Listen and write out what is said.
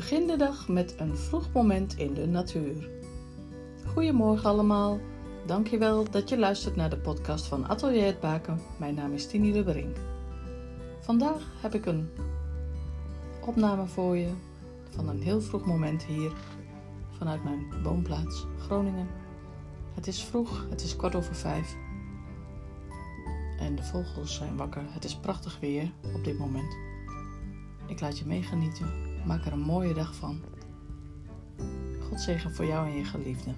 Begin de dag met een vroeg moment in de natuur. Goedemorgen allemaal. Dankjewel dat je luistert naar de podcast van Atelier het Baken. Mijn naam is Tini de Brink. Vandaag heb ik een opname voor je van een heel vroeg moment hier vanuit mijn woonplaats Groningen. Het is vroeg, het is kwart over vijf. En de vogels zijn wakker. Het is prachtig weer op dit moment. Ik laat je meegenieten. Maak er een mooie dag van. God zegen voor jou en je geliefde.